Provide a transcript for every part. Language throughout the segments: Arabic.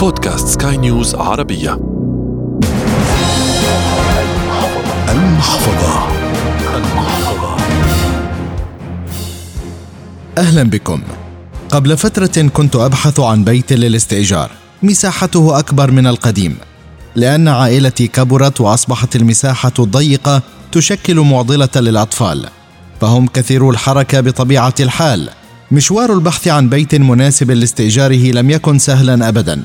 بودكاست سكاي نيوز عربية. المحفظة. المحفظة. أهلا بكم. قبل فترة كنت أبحث عن بيت للاستئجار. مساحته أكبر من القديم. لأن عائلتي كبرت وأصبحت المساحة الضيقة تشكل معضلة للأطفال. فهم كثيرو الحركة بطبيعة الحال. مشوار البحث عن بيت مناسب لاستئجاره لم يكن سهلا أبدا.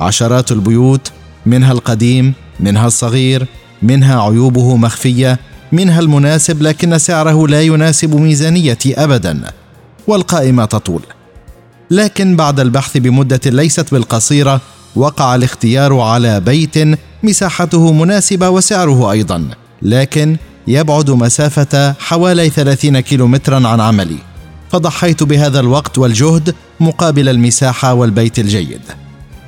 عشرات البيوت منها القديم منها الصغير منها عيوبه مخفية منها المناسب لكن سعره لا يناسب ميزانيتي ابدا والقائمة تطول. لكن بعد البحث بمدة ليست بالقصيرة وقع الاختيار على بيت مساحته مناسبة وسعره أيضا لكن يبعد مسافة حوالي 30 كيلومترا عن عملي. فضحيت بهذا الوقت والجهد مقابل المساحة والبيت الجيد.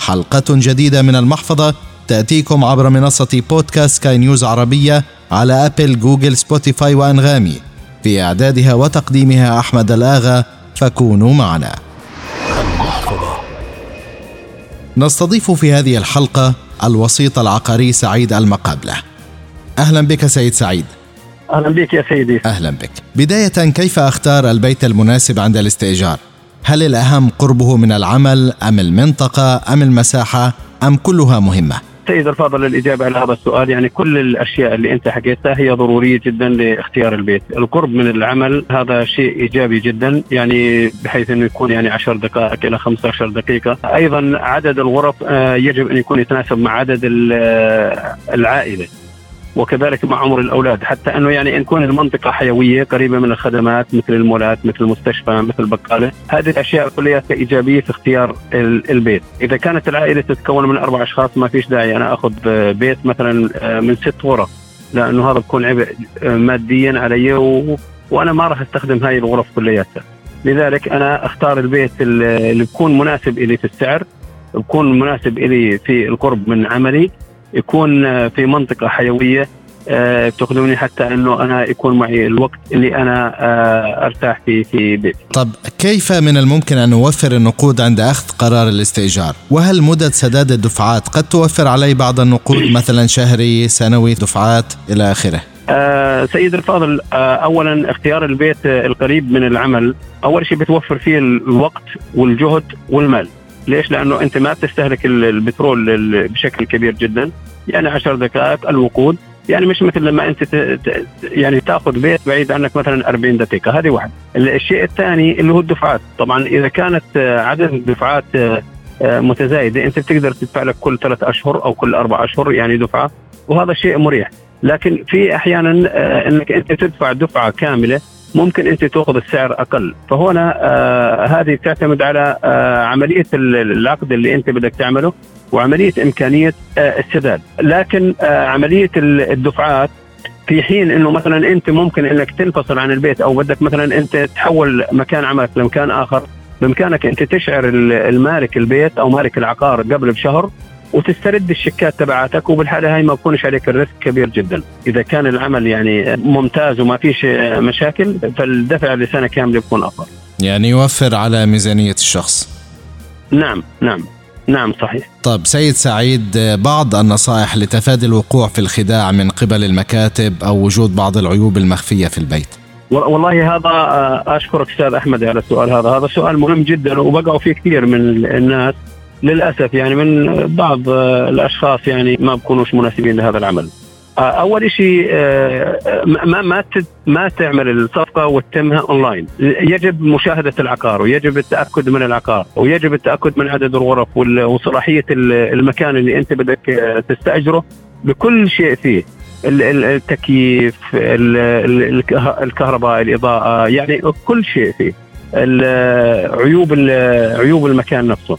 حلقة جديدة من المحفظة تأتيكم عبر منصة بودكاست سكاي نيوز عربية على أبل جوجل سبوتيفاي وأنغامي. في إعدادها وتقديمها أحمد الآغا فكونوا معنا. نستضيف في هذه الحلقة الوسيط العقاري سعيد المقابلة. أهلا بك سيد سعيد. أهلا بك يا سيدي. أهلا بك. بداية كيف أختار البيت المناسب عند الاستئجار؟ هل الأهم قربه من العمل أم المنطقة أم المساحة أم كلها مهمة؟ سيد الفاضل الإجابة على هذا السؤال يعني كل الأشياء اللي أنت حكيتها هي ضرورية جدا لاختيار البيت. القرب من العمل هذا شيء إيجابي جدا يعني بحيث أنه يكون يعني 10 دقائق إلى 15 دقيقة. أيضا عدد الغرف آه، يجب أن يكون يتناسب مع عدد آه، العائلة. وكذلك مع عمر الأولاد حتى إنه يعني إن تكون المنطقة حيوية قريبة من الخدمات مثل المولات مثل المستشفى مثل البقاله هذه الأشياء كلها ايجابيه في اختيار ال- البيت. إذا كانت العائلة تتكون من أربع أشخاص ما فيش داعي أنا أخذ بيت مثلا آه، من ست غرف لأنه هذا بكون عبء آه، ماديا علي و... وأنا ما راح أستخدم هاي الغرف كلياتها. لذلك أنا أختار البيت اللي بيكون مناسب إلي في السعر بكون مناسب إلي في القرب من عملي يكون آه، في منطقة حيوية آه، بتخدمني حتى أنه أنا يكون معي الوقت اللي أنا آه، أرتاح فيه في بيتي. طب كيف من الممكن أن نوفر النقود عند أخذ قرار الاستئجار؟ وهل مدة سداد الدفعات قد توفر علي بعض النقود مثلا شهري سنوي دفعات إلى آخره؟ آه سيد الفاضل آه اولا اختيار البيت آه، القريب من العمل أول شيء بتوفر فيه الوقت والجهد والمال ليش؟ لأنه أنت ما بتستهلك ال- البترول ال- بشكل كبير جدا. يعني 10 دقائق الوقود. يعني مش مثل لما أنت. يعني تأخذ بيت بعيد عنك مثلا 40 دقيقة. هذه واحد. ال- الشيء الثاني اللي هو الدفعات. طبعا إذا كانت عدد الدفعات آه، آه، متزايدة أنت بتقدر تدفع لك كل ثلاث أشهر أو كل أربع أشهر يعني دفعة. وهذا شيء مريح. لكن في أحيانا آه، إنك أنت تدفع دفعة كاملة ممكن أنت تأخذ السعر أقل. فهنا آه هذه تعتمد على آه عملية ال- العقد اللي أنت بدك تعمله وعملية إمكانية آه السداد. لكن آه عملية ال- الدفعات في حين إنه مثلا أنت ممكن إنك تنفصل عن البيت أو بدك مثلا أنت تحول مكان عملك لمكان آخر بإمكانك أنت تشعر ال- المالك البيت أو مالك العقار قبل بشهر وتسترد الشيكات تبعاتك وبالحالة هاي ما بكونش عليك ال risk كبير جدا. إذا كان العمل يعني ممتاز وما فيش مشاكل فالدفع لسنة كاملة بيكون أفضل. يعني يوفر على ميزانية الشخص. نعم نعم نعم صحيح. طب سيد سعيد بعض النصائح لتفادي الوقوع في الخداع من قبل المكاتب أو وجود بعض العيوب المخفية في البيت؟ والله هذا آه، أشكرك أستاذ أحمد على السؤال هذا. هذا سؤال مهم جدا وبقعوا فيه كثير من ال- الناس. للأسف يعني من بعض الأشخاص يعني ما بكونوش مناسبين لهذا العمل. آه، أول شيء آه، ما ما ما تعمل الصفقة وتتمها أونلاين. يجب مشاهدة العقار ويجب التأكد من العقار ويجب التأكد من عدد الغرف وصلاحية ال- المكان اللي أنت بدك آه، تستأجره. بكل شيء فيه ال- ال- التكييف ال- ال- الكه- الكهرباء الإضاءة يعني كل شيء فيه. عيوب عيوب المكان نفسه.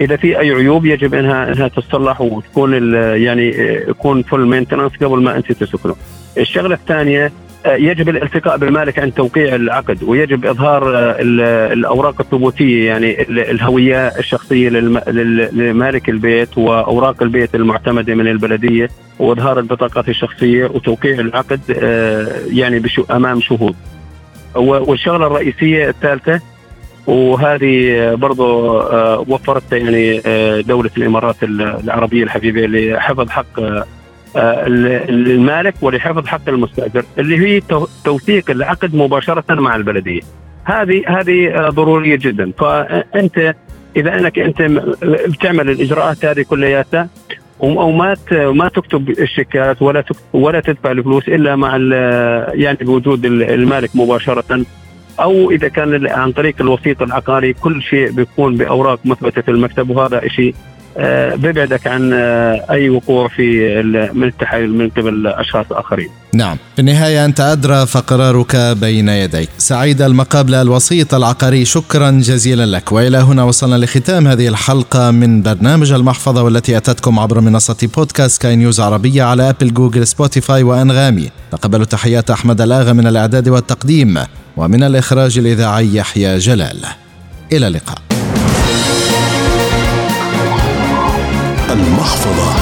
إذا في أي عيوب يجب انها إنها تصلح وتكون يعني يكون full maintenance قبل ما أنت تسكنه. الشغلة الثانية آه، يجب الالتقاء بالمالك عند توقيع العقد ويجب إظهار آه، ال- الأوراق الثبوتية يعني ال- الهوية الشخصية لمالك البيت وأوراق البيت المعتمدة من البلدية وإظهار البطاقات الشخصية وتوقيع العقد آه، يعني أمام شهود. والشغلة الرئيسية الثالثة وهذه برضو آه، وفرت يعني آه، دولة الإمارات العربية الحبيبة لحفظ حق آه، المالك ولحفظ حق المستأجر اللي هي توثيق العقد مباشرة مع البلدية. هذه هذه ضرورية جدا. فأنت إذا أنك أنت بتعمل الإجراءات هذه كلياتها أو ما ما تكتب الشيكات ولا ولا تدفع الفلوس إلا مع يعني بوجود المالك مباشرة أو إذا كان عن طريق الوسيط العقاري كل شيء بيكون بأوراق مثبتة في المكتب وهذا شيء آه، بيبعدك عن آه، أي وقوع في من التحايل من قبل أشخاص آخرين. نعم، في النهاية أنت أدرى فقرارك بين يديك. سعيد المقابله الوسيط العقاري شكرا جزيلا لك وإلى هنا وصلنا لختام هذه الحلقة من برنامج المحفظة والتي أتتكم عبر منصة بودكاست سكاي نيوز عربية على أبل جوجل سبوتيفاي وأنغامي. تقبلوا تحيات أحمد الأغا من الإعداد والتقديم ومن الإخراج الإذاعي يحيى جلال. إلى اللقاء. المحفظة